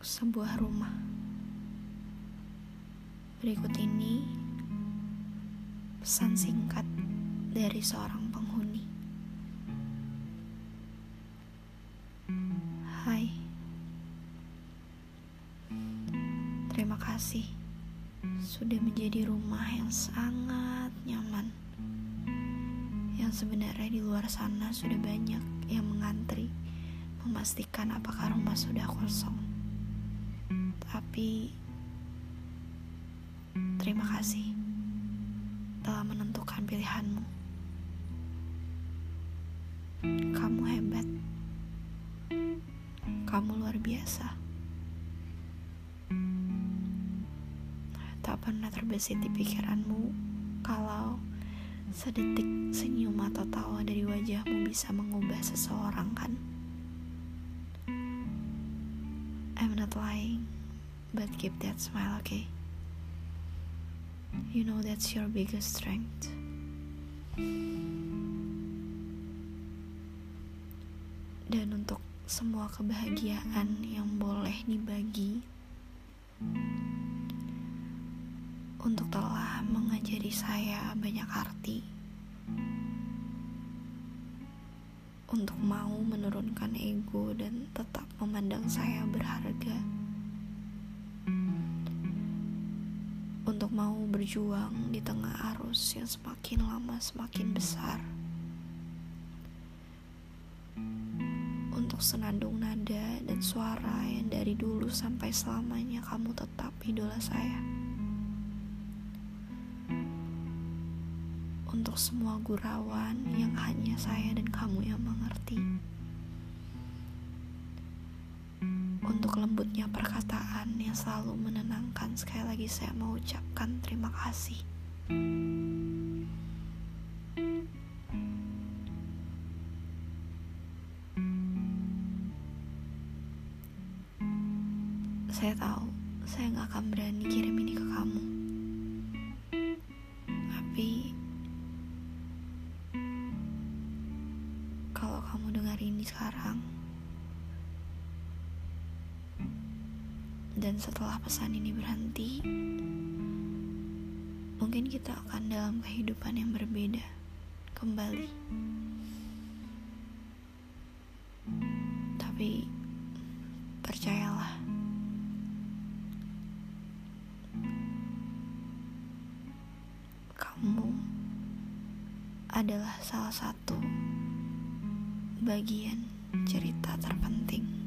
sebuah rumah. Berikut ini pesan singkat dari seorang penghuni. Hai, terima kasih sudah menjadi rumah yang sangat nyaman. Yang sebenarnya di luar sana sudah banyak yang mengantri memastikan apakah rumah sudah kosong. Tapi terima kasih telah menentukan pilihanmu. Kamu hebat. Kamu luar biasa. Tak pernah terbesit di pikiranmu kalau sedetik senyum atau tawa dari wajahmu bisa mengubah seseorang kan? Not lying, but keep that smile, okay? You know that's your biggest strength. Dan untuk semua kebahagiaan yang boleh dibagi, untuk telah mengajari saya banyak arti, untuk mau menurunkan ego dan tetap memandang saya berharga. Untuk mau berjuang di tengah arus yang semakin lama semakin besar. Untuk senandung nada dan suara yang dari dulu sampai selamanya kamu tetap idola saya. Untuk semua gurauan yang hanya saya dan kamu yang mengerti. Untuk lembutnya perkataan yang selalu menenangkan Sekali lagi saya mau ucapkan terima kasih Saya tahu saya gak akan berani kirim ini ke kamu Tapi kamu dengar ini sekarang Dan setelah pesan ini berhenti, mungkin kita akan dalam kehidupan yang berbeda kembali. Tapi percayalah, kamu adalah salah satu bagian cerita terpenting.